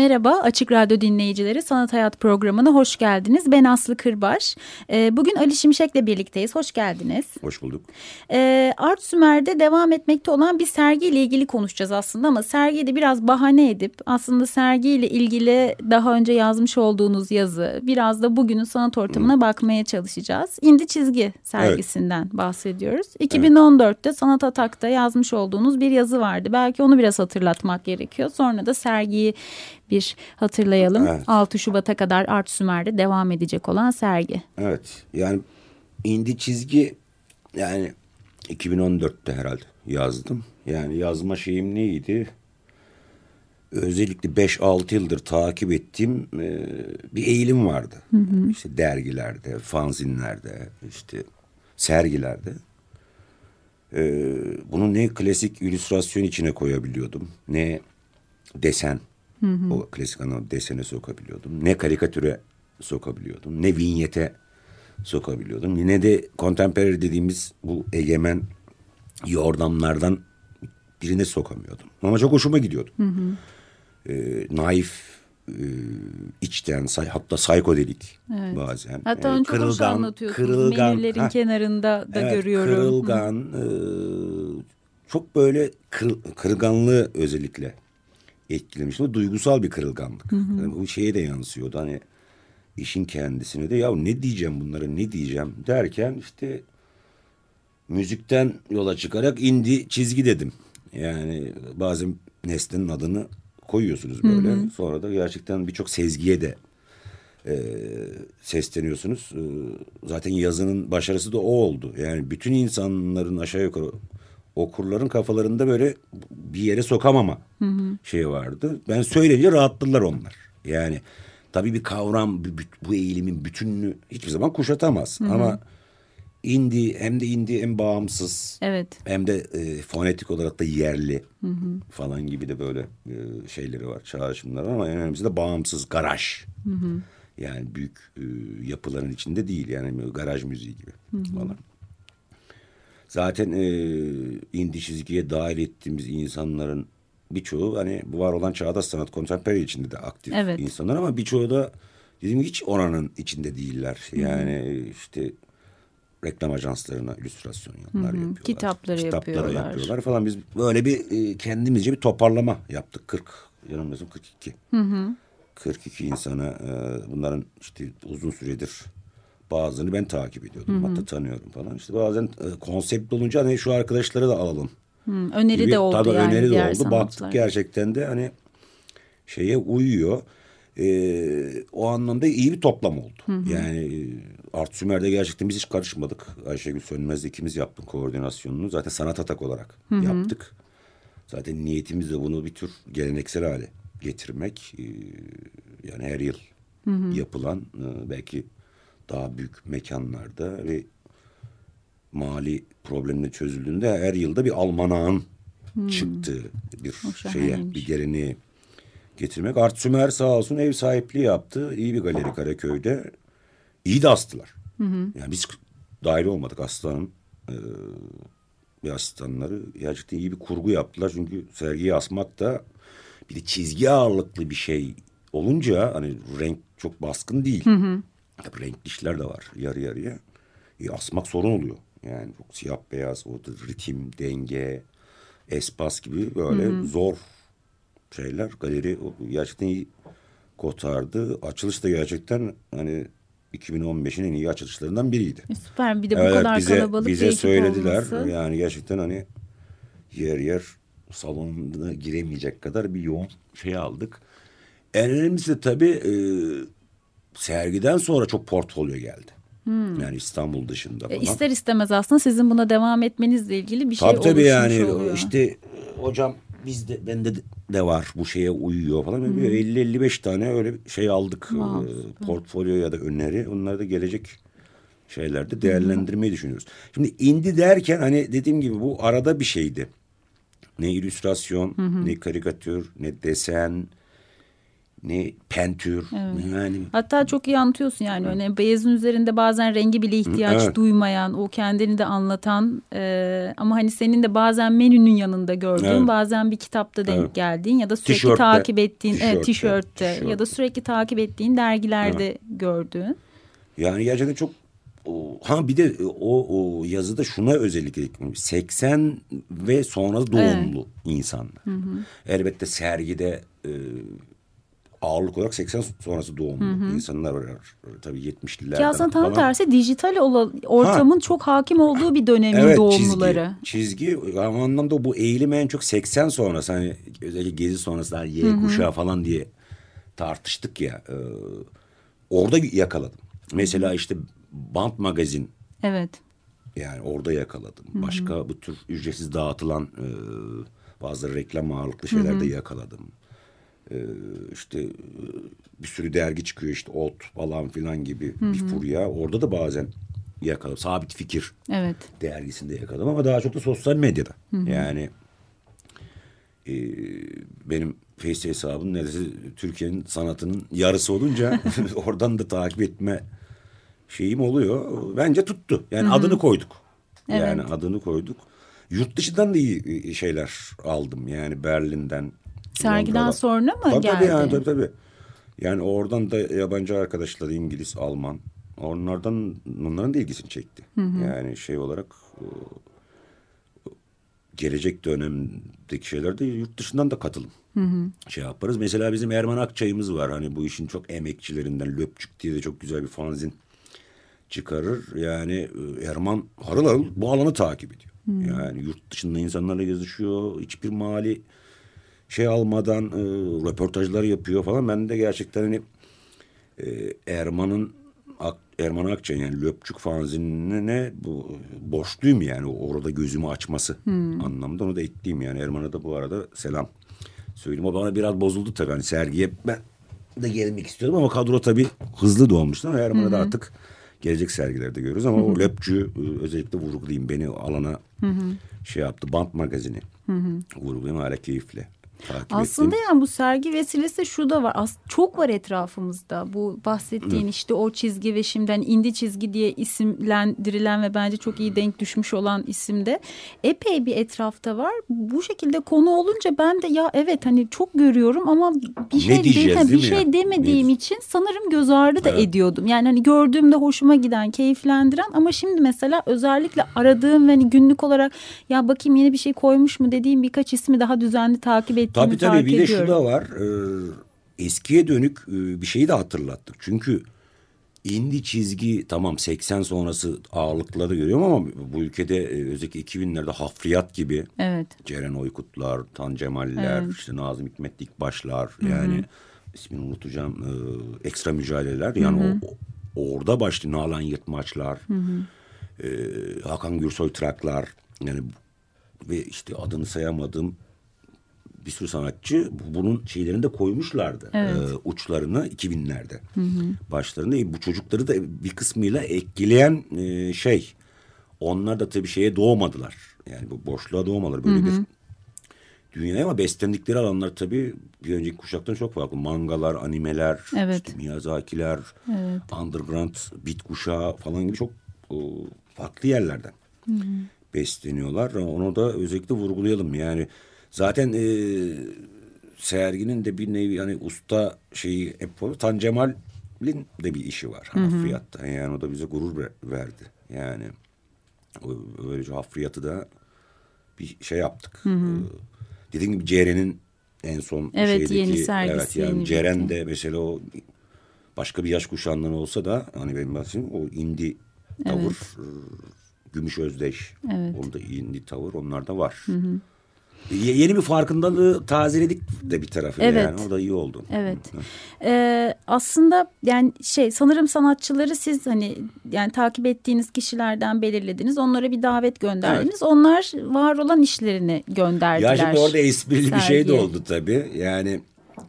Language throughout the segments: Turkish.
Merhaba Açık Radyo dinleyicileri Sanat Hayat programına hoş geldiniz. Ben Aslı Kırbaş. Ee, bugün Ali Şimşek'le birlikteyiz. Hoş geldiniz. Hoş bulduk. Ee, Art Sümer'de devam etmekte olan bir sergiyle ilgili konuşacağız aslında ama sergiyi de biraz bahane edip aslında sergiyle ilgili daha önce yazmış olduğunuz yazı biraz da bugünün sanat ortamına Hı. bakmaya çalışacağız. İndi Çizgi sergisinden evet. bahsediyoruz. 2014'te evet. Sanat Atak'ta yazmış olduğunuz bir yazı vardı. Belki onu biraz hatırlatmak gerekiyor. Sonra da sergiyi bir hatırlayalım. Evet. 6 Şubat'a kadar Art Sümer'de devam edecek olan sergi. Evet yani indi çizgi yani 2014'te herhalde yazdım. Yani yazma şeyim neydi? Özellikle 5-6 yıldır takip ettiğim e, bir eğilim vardı. Hı hı. İşte dergilerde, fanzinlerde, işte sergilerde. E, bunu ne klasik illüstrasyon içine koyabiliyordum, ne desen. Hı hı. O klasik ana desene sokabiliyordum. Ne karikatüre sokabiliyordum. Ne vinyete sokabiliyordum. Yine de contemporary dediğimiz bu egemen yordamlardan birine sokamıyordum. Ama çok hoşuma gidiyordu. Hı hı. Ee, naif, e, içten, say, hatta psikodelik evet. bazen. Hatta ee, onu çok kırılgan, anlatıyorsunuz. Kırılgan, Menülerin ha, kenarında da evet, görüyorum. Kırılgan, e, çok böyle kır, kırılganlığı özellikle etkilemiş. O duygusal bir kırılganlık. Hı hı. Yani bu şeye de yansıyordu. Hani işin kendisine de ya ne diyeceğim bunlara ne diyeceğim derken işte müzikten yola çıkarak indi çizgi dedim. Yani bazen nesnenin adını koyuyorsunuz böyle. Hı hı. Sonra da gerçekten birçok sezgiye de e, sesleniyorsunuz. E, zaten yazının başarısı da o oldu. Yani bütün insanların aşağı yukarı okurların kafalarında böyle bir yere sokamama hı hı. şeyi vardı. Ben söyleyince rahatladılar onlar. Yani tabii bir kavram bu eğilimin bütününü hiçbir zaman kuşatamaz. Hı hı. Ama indi hem de indi hem bağımsız. Evet. Hem de e, fonetik olarak da yerli hı hı. falan gibi de böyle e, şeyleri var, çağrışımlar ama en önemlisi de bağımsız garaj. Hı hı. Yani büyük e, yapıların içinde değil yani garaj müziği gibi hı hı. falan. Zaten e, indi çizgiye dahil ettiğimiz insanların birçoğu hani bu var olan çağdaş sanat kontemporary içinde de aktif evet. insanlar ama birçoğu da dediğim hiç oranın içinde değiller. Yani Hı-hı. işte reklam ajanslarına illüstrasyonlar yapıyorlar. Kitapları, Kitapları yapıyorlar. yapıyorlar falan. Biz böyle bir e, kendimizce bir toparlama yaptık. 40 yanılmıyorsam 42. Hı hı. 42 insana e, bunların işte uzun süredir Bazılarını ben takip ediyordum. Hı hı. Hatta tanıyorum falan. İşte bazen e, konsept olunca hani şu arkadaşları da alalım. Hı, öneri gibi. de oldu Tabii yani öneri de oldu. Baktık gerçekten de hani şeye uyuyor. Ee, o anlamda iyi bir toplam oldu. Hı hı. Yani e, Art Sümer'de gerçekten biz hiç karışmadık. Ayşegül Sönmez'le ikimiz yaptık koordinasyonunu. Zaten sanat atak olarak hı hı. yaptık. Zaten niyetimiz de bunu bir tür geleneksel hale getirmek. Ee, yani her yıl hı hı. yapılan e, belki daha büyük mekanlarda ve mali problemle çözüldüğünde her yılda bir almanağın hmm. çıktığı bir şeye bir geleneği getirmek. Art Sümer sağ olsun ev sahipliği yaptı. İyi bir galeri Karaköy'de. İyi de astılar. Hı hı. Yani biz dahil olmadık aslanın e, bir asistanları. Gerçekten iyi bir kurgu yaptılar. Çünkü sergiyi asmak da bir de çizgi ağırlıklı bir şey olunca hani renk çok baskın değil. Hı hı. Tabii renkli işler de var yarı yarıya. E, asmak sorun oluyor. Yani çok siyah beyaz, o ritim, denge, espas gibi böyle Hı-hı. zor şeyler. Galeri gerçekten iyi kotardı. Açılış da gerçekten hani 2015'in en iyi açılışlarından biriydi. E, süper bir de bu evet, kadar bize, kalabalık bize söylediler. Olması. Yani gerçekten hani yer yer salonuna giremeyecek kadar bir yoğun şey aldık. En önemlisi de tabii e, sergiden sonra çok portfolyo geldi. Yani İstanbul dışında falan. E, ister istemez aslında sizin buna devam etmenizle ilgili bir şey Tabii tabii oluşmuş yani oluyor. işte e, hocam bizde bende de var bu şeye uyuyor falan. 50-55 tane öyle şey aldık Wow, e, portfolyo ya da öneri. Onları da gelecek şeylerde değerlendirmeyi düşünüyoruz. Şimdi indi derken hani dediğim gibi bu arada bir şeydi. Ne illüstrasyon, ne karikatür, ne desen, ne pentür. Yani Hatta çok iyi anlatıyorsun yani öyle beyazın üzerinde bazen rengi bile ihtiyaç Evet. duymayan, o kendini de anlatan e, ama hani senin de bazen menünün yanında gördüğün, Evet. bazen bir kitapta denk Evet. geldiğin ya da sürekli Tişörtte, takip ettiğin, evet, tişörtte, tişörtte ya da tişörtte. sürekli takip ettiğin dergilerde gördüğün. Yani gerçekten çok ha bir de o, o yazıda şuna özellikle ekledim. 80 ve sonra doğumlu insanlar. Elbette sergide e, ağırlık olarak 80 sonrası doğumlu insanlar var. Tabii 70'lilerden Ki aslında tam falan. tersi dijital ola- ortamın çok hakim olduğu bir dönemin doğumluları. Çizgi, çizgi ama anlamda bu eğilim en çok 80 sonrası hani özellikle gezi sonrası hani Y kuşağı falan diye tartıştık ya. e, orada yakaladım. Mesela işte Bant Magazin Evet. yani orada yakaladım. Başka bu tür ücretsiz dağıtılan e, bazı reklam ağırlıklı şeyler de yakaladım. E, işte e, bir sürü dergi çıkıyor işte Ot falan filan gibi bir furya. Orada da bazen yakaladım. Sabit Fikir Evet. dergisinde yakaladım ama daha çok da sosyal medyada. Yani e, benim Face hesabım neredeyse Türkiye'nin sanatının yarısı olunca oradan da takip etme şeyim oluyor. Bence tuttu. Yani adını koyduk. Yani adını koyduk. Yurt dışından da iyi e, şeyler aldım. Yani Berlin'den. Sergiden sonra mı tabii, geldi? Tabii yani tabii tabii. Yani oradan da yabancı arkadaşlar İngiliz, Alman. Onlardan onların da ilgisini çekti. Yani şey olarak e, gelecek dönemdeki şeyler de yurt dışından da katılım şey yaparız. Mesela bizim Erman Akçay'ımız var. Hani bu işin çok emekçilerinden Löpçük diye de çok güzel bir fanzin çıkarır. Yani e, Erman harıl harıl bu alanı takip ediyor. Yani yurt dışında insanlarla yazışıyor. Hiçbir mali şey almadan e, röportajlar yapıyor falan. Ben de gerçekten hani e, Erman'ın Ak, Erman Akçay yani Löpçük fanzinine bu borçluyum yani orada gözümü açması anlamda. Onu da ekleyeyim yani. Erman'a da bu arada selam söyleyeyim. O bana biraz bozuldu tabii. Hani sergiye ben de gelmek istiyordum ama kadro tabii hızlı dolmuştu ama Erman'ı da artık gelecek sergilerde görürüz. Ama o Löpçü e, özellikle vurgulayayım. Beni alana şey yaptı. Bant magazini vurgulayayım. Hala keyifle takip Aslında ettim. yani bu sergi vesilesi şu da var. As çok var etrafımızda. Bu bahsettiğin işte o çizgi ve şimdiden indi çizgi diye isimlendirilen ve bence çok iyi denk düşmüş olan isimde epey bir etrafta var. Bu şekilde konu olunca ben de ya evet hani çok görüyorum ama bir şey diyeceğiz, de- bir değil mi şey ya? demediğim Ne- için sanırım göz ağrı da Evet. ediyordum. Yani hani gördüğümde hoşuma giden, keyiflendiren ama şimdi mesela özellikle aradığım ve hani günlük olarak ya bakayım yeni bir şey koymuş mu dediğim birkaç ismi daha düzenli takip ettiğimi Tabii tabii fark bir de ediyorum. şu da var. e, eskiye dönük e, bir şeyi de hatırlattık. Çünkü indi çizgi tamam 80 sonrası ağırlıkları görüyorum ama bu ülkede e, özellikle 2000'lerde hafriyat gibi Evet. Ceren Oykutlar, Tan Cemaller, işte Nazım Hikmet Dikbaşlar yani ismini unutacağım e, ekstra mücadeleler yani o, o- orada başladı Nalan Yırtmaçlar, e, Hakan Gürsoy Traklar yani ve işte adını sayamadığım bir sürü sanatçı bunun şeylerini de koymuşlardı. Evet. e, uçlarını 2000'lerde başlarında. E, bu çocukları da bir kısmıyla etkileyen e, şey onlar da tabii şeye doğmadılar. Yani bu boşluğa doğmaları böyle bir dünyaya ama beslendikleri alanlar tabii bir önceki kuşaktan çok farklı. Mangalar, animeler, Evet. işte Miyazaki'ler, underground, bit kuşağı falan gibi çok e, farklı yerlerden besleniyorlar. Onu da özellikle vurgulayalım. Yani zaten e, serginin de bir nevi hani usta şeyi hep var. Tan Cemal'in de bir işi var hafriyatta. Yani o da bize gurur ver- verdi. Yani böylece hafriyatı da bir şey yaptık. Ee, dediğim gibi Ceren'in en son Evet, şeydeki yeni sergisi, evet yani yeni Ceren de mesela o başka bir yaş kuşağından olsa da hani benim bahsettiğim o indi tavır e, Gümüş Özdeş Evet. onda indi tavır onlarda var. Ye- Yeni bir farkındalığı tazeledik de bir tarafı Evet. yani. O da iyi oldu. Evet. Ee, aslında yani şey sanırım sanatçıları siz hani yani takip ettiğiniz kişilerden belirlediniz. Onlara bir davet gönderdiniz. Onlar var olan işlerini gönderdiler. Ya şimdi orada esprili bir şey de sergiye. oldu tabii. Yani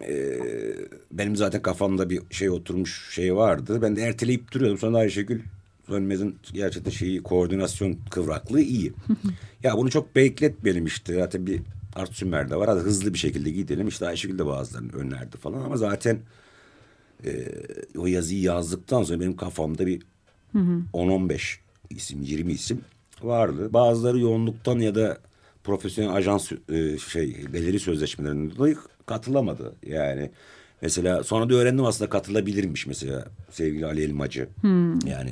e, benim zaten kafamda bir şey oturmuş şey vardı. Ben de erteleyip duruyordum. Sonra Ayşegül Sönmez'in gerçekten şeyi koordinasyon kıvraklığı iyi. ya bunu çok bekletmeyelim işte. Zaten bir Art Sümer de var. Hadi hızlı bir şekilde gidelim. İşte Ayşegül de bazılarını önerdi falan. Ama zaten e, o yazıyı yazdıktan sonra benim kafamda bir 10-15 isim, 20 isim vardı. Bazıları yoğunluktan ya da profesyonel ajans e, şey galeri sözleşmelerinden dolayı katılamadı. Yani mesela sonra da öğrendim aslında katılabilirmiş mesela sevgili Ali Elmacı. Yani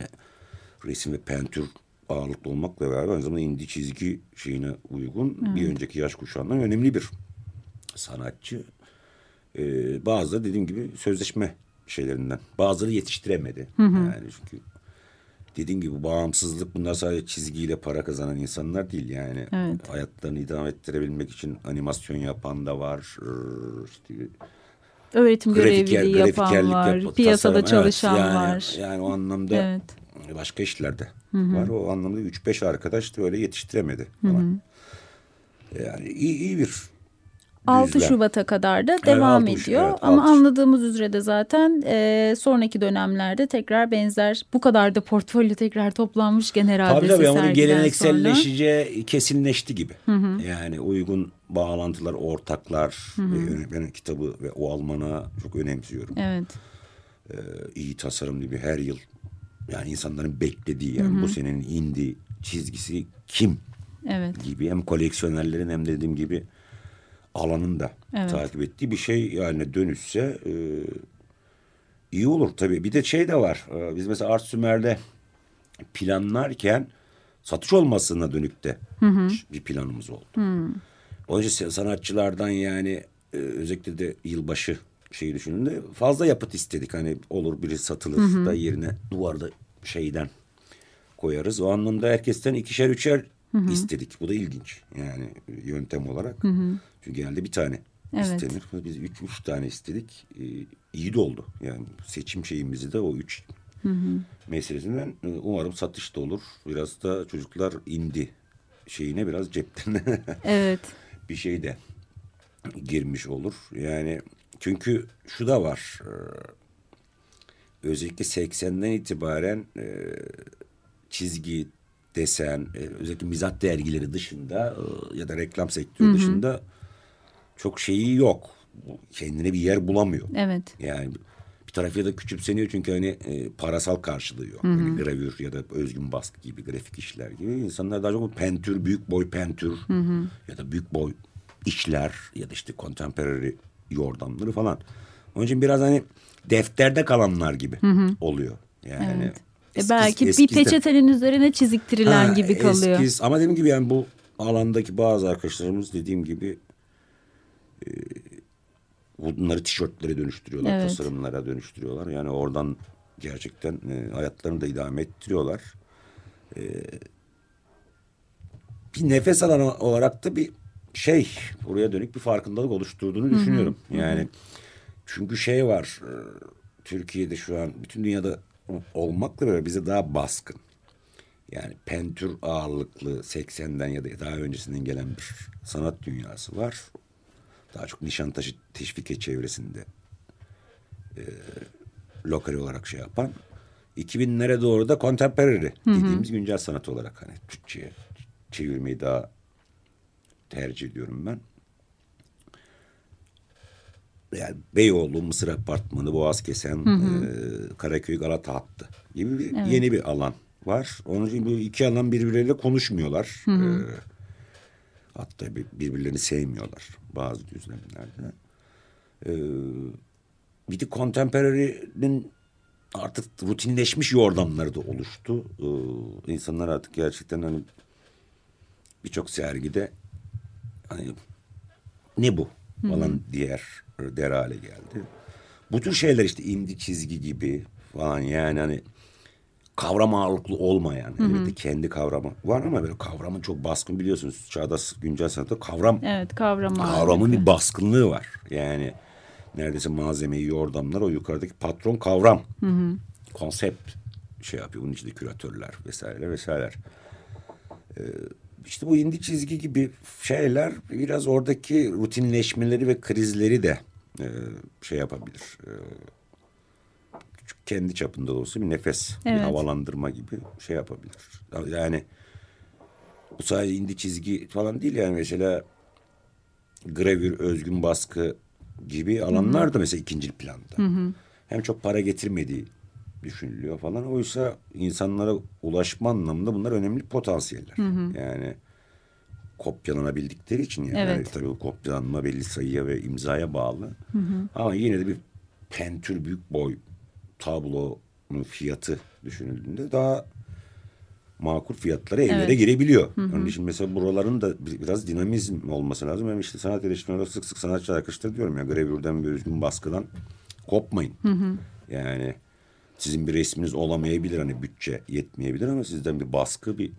resim ve pentür ağırlıklı olmakla beraber aynı zamanda indi çizgi şeyine uygun bir önceki yaş kuşağından önemli bir sanatçı. Ee, bazıları dediğim gibi sözleşme şeylerinden. Bazıları yetiştiremedi. Yani çünkü dediğim gibi bağımsızlık bunlar sadece çizgiyle para kazanan insanlar değil yani. Evet. Hayatlarını idame ettirebilmek için animasyon yapan da var. İşte Öğretim grafiker, görevliliği yapan var. yap- piyasada tasarım, evet. çalışan yani, var. Yani o anlamda Evet. Başka işlerde var. O anlamda 3-5 arkadaş da öyle yetiştiremedi falan. Yani iyi, iyi bir 6 düzlem. Şubat'a kadar da devam 6 Şubat, ediyor. evet, Ama 6 anladığımız üzere de zaten e, sonraki dönemlerde tekrar benzer bu kadar da portfolyo tekrar toplanmışken herhalde Tabii tabii ama sergiden sonra. kesinleşti gibi. Yani uygun bağlantılar, ortaklar, ve ben kitabı ve o Alman'a çok önemsiyorum. Evet. Ee, iyi tasarımlı bir her yıl yani insanların beklediği yani bu senenin indi çizgisi kim Evet. gibi hem koleksiyonerlerin hem dediğim gibi alanın da Evet. takip ettiği bir şey yani dönüşse e, iyi olur tabii. Bir de şey de var. e, biz mesela Art Sümer'de planlarken satış olmasına dönük de bir planımız oldu. Onun için sanatçılardan yani e, özellikle de yılbaşı şeyi düşündüğünde fazla yapıt istedik. Hani olur biri satılır da yerine duvarda şeyden koyarız. O anlamda herkesten ikişer üçer istedik. Bu da ilginç yani yöntem olarak. Çünkü genelde bir tane Evet. istenir. Biz üç, üç tane istedik. Ee, iyi de oldu. Yani seçim şeyimizi de o üç meselesinden e, umarım satış da olur. Biraz da çocuklar indi şeyine biraz cepten Evet. bir şey de girmiş olur. Yani çünkü şu da var. e, Özellikle 80'den itibaren e, çizgi, desen, e, özellikle mizah dergileri dışında ya da reklam sektörü dışında çok şeyi yok. Kendine bir yer bulamıyor. Evet. Yani bir tarafı da küçümseniyor çünkü hani e, parasal karşılığı yok. Hani gravür ya da özgün baskı gibi grafik işler gibi. İnsanlar daha çok pentür, büyük boy pentür ya da büyük boy işler ya da işte contemporary yordamları falan. Onun için biraz hani defterde kalanlar gibi oluyor. Yani Evet. E eskiz- belki bir eskizden- peçetenin üzerine çiziktirilen Ha, gibi kalıyor. eskiz. Ama dediğim gibi yani bu alandaki bazı arkadaşlarımız dediğim gibi e, bunları tişörtlere dönüştürüyorlar, Evet. tasarımlara dönüştürüyorlar. Yani oradan gerçekten e, hayatlarını da idame ettiriyorlar. E, bir nefes alanı olarak da bir şey buraya dönük bir farkındalık oluşturduğunu düşünüyorum. Yani çünkü şey var e, Türkiye'de şu an bütün dünyada olmakla beraber bize daha baskın. Yani pentür ağırlıklı 80'den ya da daha öncesinden gelen bir sanat dünyası var. Daha çok Nişantaşı Teşvike çevresinde e, lokal olarak şey yapan. 2000'lere doğru da contemporary dediğimiz güncel sanat olarak hani Türkçe'ye çevirmeyi daha tercih ediyorum ben. Yani Beyoğlu, Mısır Apartmanı, Boğaz Kesen, e, Karaköy, Galata hattı gibi bir, yeni bir alan var. Onun için bu iki alan birbirleriyle konuşmuyorlar. E, hatta bir- birbirlerini sevmiyorlar bazı düzlemlerde. E, bir de contemporary'nin artık rutinleşmiş yordamları da oluştu. E, insanlar artık gerçekten hani birçok sergide hani ne bu falan diğer der hale geldi. Bu tür şeyler işte indi çizgi gibi falan yani hani kavram ağırlıklı olmayan elbette kendi kavramı var ama böyle kavramın çok baskın biliyorsunuz çağdaş güncel sanatta kavram Evet kavram kavramın ağırlıklı. bir baskınlığı var. Yani neredeyse malzemeyi yordamlar o yukarıdaki patron kavram. Konsept şey yapıyor. Bunun içinde küratörler vesaire vesaire. Ee, işte bu indi çizgi gibi şeyler biraz oradaki rutinleşmeleri ve krizleri de e, şey yapabilir. E, küçük kendi çapında da olsa bir nefes, bir Evet. havalandırma gibi şey yapabilir. Yani bu sadece indi çizgi falan değil yani mesela gravür, özgün baskı gibi alanlar da mesela ikinci planda. Hem çok para getirmediği düşünülüyor falan. Oysa insanlara ulaşma anlamında bunlar önemli potansiyeller. Yani kopyalanabildikleri için yani, Evet. Tabii o kopyalanma belli sayıya ve imzaya bağlı. Ama yine de bir pentür büyük boy tablonun fiyatı düşünüldüğünde daha makul fiyatlara evlere Evet. girebiliyor. Onun için mesela buraların da bir- biraz dinamizm olması lazım. Ben işte sanat eleştirmenleri sık sık sanatçı arkadaşlar diyorum ya gravürden bir özgün baskıdan kopmayın. Yani sizin bir resminiz olamayabilir hani bütçe yetmeyebilir ama sizden bir baskı bir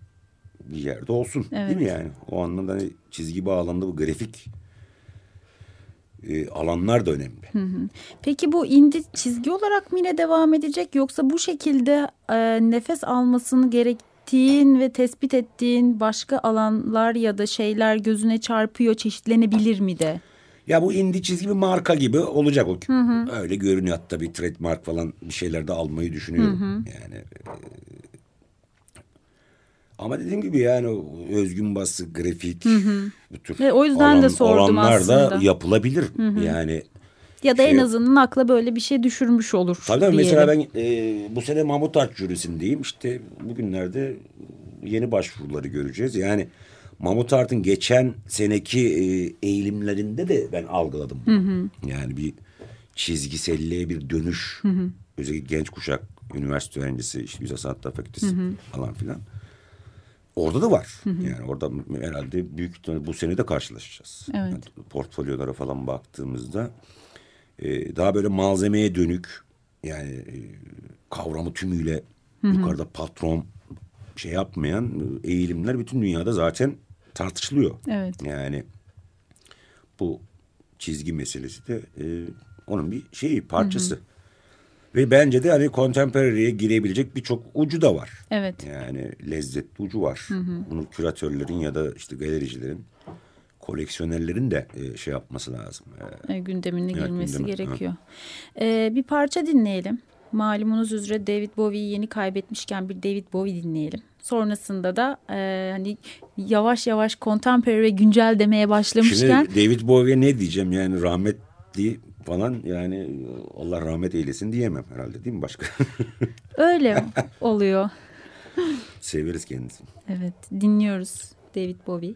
bir yerde olsun değil mi yani? O anlamda hani çizgi bağlamda bu grafik e, alanlar da önemli. Peki bu indi çizgi olarak mı yine devam edecek yoksa bu şekilde e, nefes almasını gerektiğin ve tespit ettiğin başka alanlar ya da şeyler gözüne çarpıyor çeşitlenebilir mi de? Ya bu indie çizgi bir marka gibi olacak o. Öyle görünüyor hatta bir trademark falan bir şeyler de almayı düşünüyorum. Yani e, ama dediğim gibi yani özgün bası, grafik bu tür Ve o yüzden de sordum olanlar da aslında. yapılabilir. Yani Ya da Şey en azından akla böyle bir şey düşürmüş olur. Tabii tabii. mesela diyelim. ben e, bu sene Mahmut Art jürisindeyim. İşte bugünlerde yeni başvuruları göreceğiz. Yani Mahmut Art'ın geçen seneki e, eğilimlerinde de ben algıladım. Yani bir çizgiselliğe bir dönüş. Özellikle genç kuşak, üniversite öğrencisi, işte Güzel Sanatlar Fakültesi falan filan. Orada da var. Yani orada herhalde büyük bu sene de karşılaşacağız. Evet. Yani portfolyolara falan baktığımızda e, daha böyle malzemeye dönük yani e, kavramı tümüyle yukarıda patron şey yapmayan e, eğilimler bütün dünyada zaten tartışılıyor. Evet. Yani bu çizgi meselesi de e, onun bir şeyi parçası. Ve bence de hani contemporary'e girebilecek birçok ucu da var. Evet. Yani lezzetli ucu var. Bunu küratörlerin ya da işte galericilerin, koleksiyonerlerin de e, şey yapması lazım. E, E, gündemine Evet, girmesi gündeme, gerekiyor. E, bir parça dinleyelim. Malumunuz üzere David Bowie'yi yeni kaybetmişken bir David Bowie dinleyelim. Sonrasında da e, hani yavaş yavaş contemporary ve güncel demeye başlamışken Şimdi David Bowie'ye ne diyeceğim yani rahmetli falan yani Allah rahmet eylesin diyemem herhalde değil mi başka? öyle oluyor. Severiz kendisini. Evet dinliyoruz David Bowie.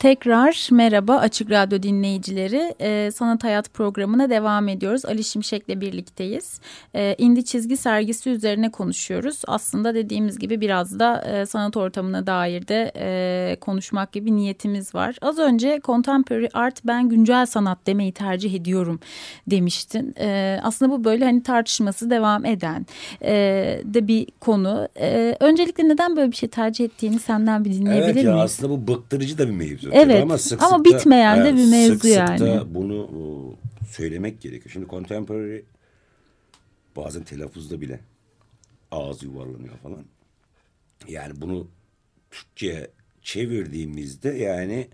Tekrar merhaba Açık Radyo dinleyicileri. Ee, Sanat Hayat programına devam ediyoruz. Ali Şimşek'le birlikteyiz. Ee, indi çizgi sergisi üzerine konuşuyoruz. Aslında dediğimiz gibi biraz da e, sanat ortamına dair de e, konuşmak gibi niyetimiz var. Az önce contemporary art ben güncel sanat demeyi tercih ediyorum demiştin. Ee, aslında bu böyle hani tartışması devam eden e, de bir konu. Ee, öncelikle neden böyle bir şey tercih ettiğini senden bir dinleyebilir evet miyiz? aslında bu bıktırıcı da bir mevzu. Evet, ama, sık ama sık bitmeyen de bir mevzu sık sık yani. da bunu e, söylemek gerekiyor. Şimdi contemporary bazen telaffuzda bile ağız yuvarlanıyor falan. Yani bunu Türkçe'ye çevirdiğimizde yani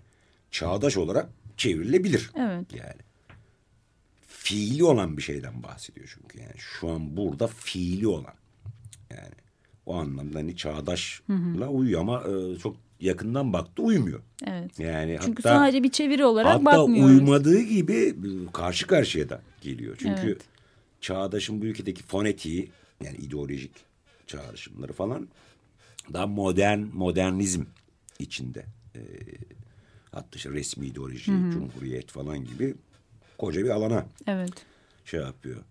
çağdaş olarak çevrilebilir. Evet. Yani fiili olan bir şeyden bahsediyor çünkü yani şu an burada fiili olan yani o anlamda hani çağdaşla uyuyor ama e, çok yakından baktı uymuyor. Evet. Yani Çünkü hatta, sadece bir çeviri olarak hatta bakmıyoruz. uymadığı gibi karşı karşıya da geliyor. Çünkü Evet. çağdaşın bu ülkedeki fonetiği yani ideolojik çağrışımları falan daha modern modernizm içinde. E, hatta işte resmi ideoloji, cumhuriyet falan gibi koca bir alana Evet. şey yapıyor.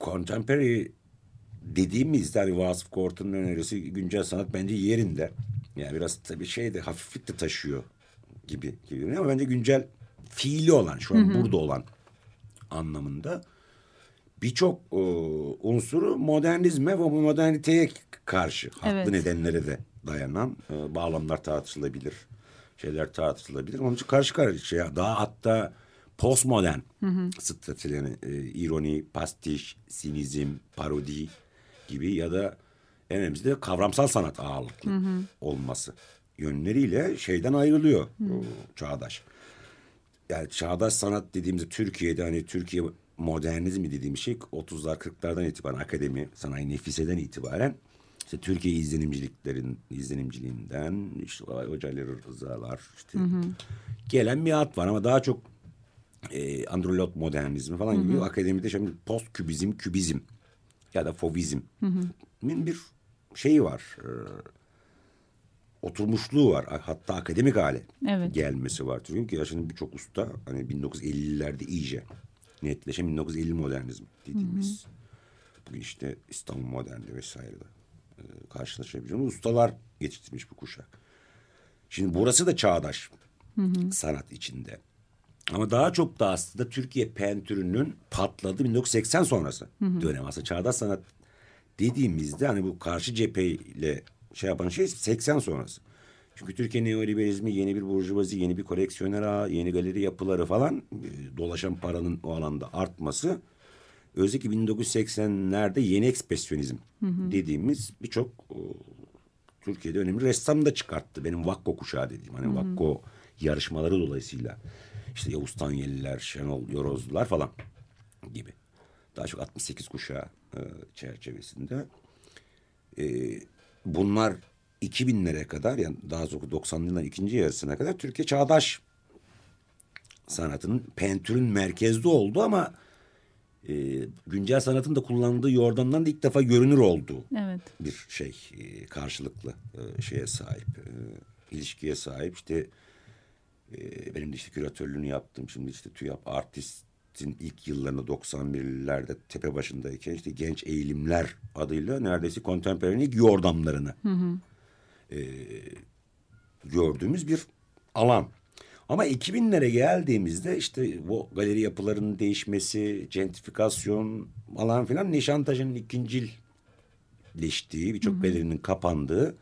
Contemporary dediğimizde hani Vasıf Kortun'un önerisi güncel sanat bence yerinde. Yani biraz tabii şey de hafiflik de taşıyor gibi gibi ama bence güncel fiili olan şu an burada olan anlamında birçok e, unsuru modernizme ve moderniteye karşı haklı Evet. nedenlere de dayanan e, bağlamlar tartışılabilir. Şeyler tartışılabilir. Onun için karşı karşıya daha hatta postmodern stratejilerini e, ironi, pastiş, sinizm, parodi gibi ya da en önemlisi de kavramsal sanat ağırlıklı olması yönleriyle şeyden ayrılıyor o çağdaş. Yani çağdaş sanat dediğimizde Türkiye'de hani Türkiye modernizmi dediğimiz şey 30'lar 40'lardan itibaren akademi sanayi nefiseden itibaren işte Türkiye izlenimciliklerin izlenimciliğinden işte Hoca Ali Rızalar işte gelen bir at var ama daha çok e, androlot modernizmi falan gibi akademide şimdi post kübizm kübizm ya da fovizmin bir şeyi var. e, oturmuşluğu var. Hatta akademik hale Evet. gelmesi var. Çünkü ya şimdi birçok usta hani 1950'lerde iyice netleşen 1950 modernizm dediğimiz bugün işte İstanbul moderni vesaire de e, karşılaşabileceğimiz ustalar yetiştirmiş bu kuşak. Şimdi burası da çağdaş sanat içinde. Ama daha çok da aslında Türkiye pentürünün patladığı 1980 sonrası dönem. Aslında çağdaş sanat dediğimizde hani bu karşı cepheyle şey yapan şey 80 sonrası. Çünkü Türkiye neoliberalizmi yeni bir burjuvazi, yeni bir koleksiyoner ağı, yeni galeri yapıları falan e, dolaşan paranın o alanda artması özellikle 1980'lerde yeni ekspresyonizm dediğimiz birçok Türkiye'de önemli ressam da çıkarttı. Benim Vakko kuşağı dediğim. Hani Vakko yarışmaları dolayısıyla. İşte Yavuz Tanyeliler, Şenol Yorozlular falan gibi. Daha çok 68 kuşağı e, çerçevesinde. E, bunlar 2000'lere kadar yani daha çok 90'lı yılların ikinci yarısına kadar Türkiye çağdaş sanatının pentürün merkezde oldu ama e, güncel sanatın da kullandığı yordamdan da ilk defa görünür olduğu Evet. bir şey e, karşılıklı e, şeye sahip e, ilişkiye sahip işte e, benim de işte küratörlüğünü yaptım. Şimdi işte TÜYAP artistin ilk yıllarında 91'lerde tepe başındayken işte genç eğilimler adıyla neredeyse kontemporane'in ilk yordamlarını e, gördüğümüz bir alan. Ama 2000'lere geldiğimizde işte bu galeri yapılarının değişmesi, gentrifikasyon falan filan Nişantaşı'nın ikincilleştiği, birçok galerinin kapandığı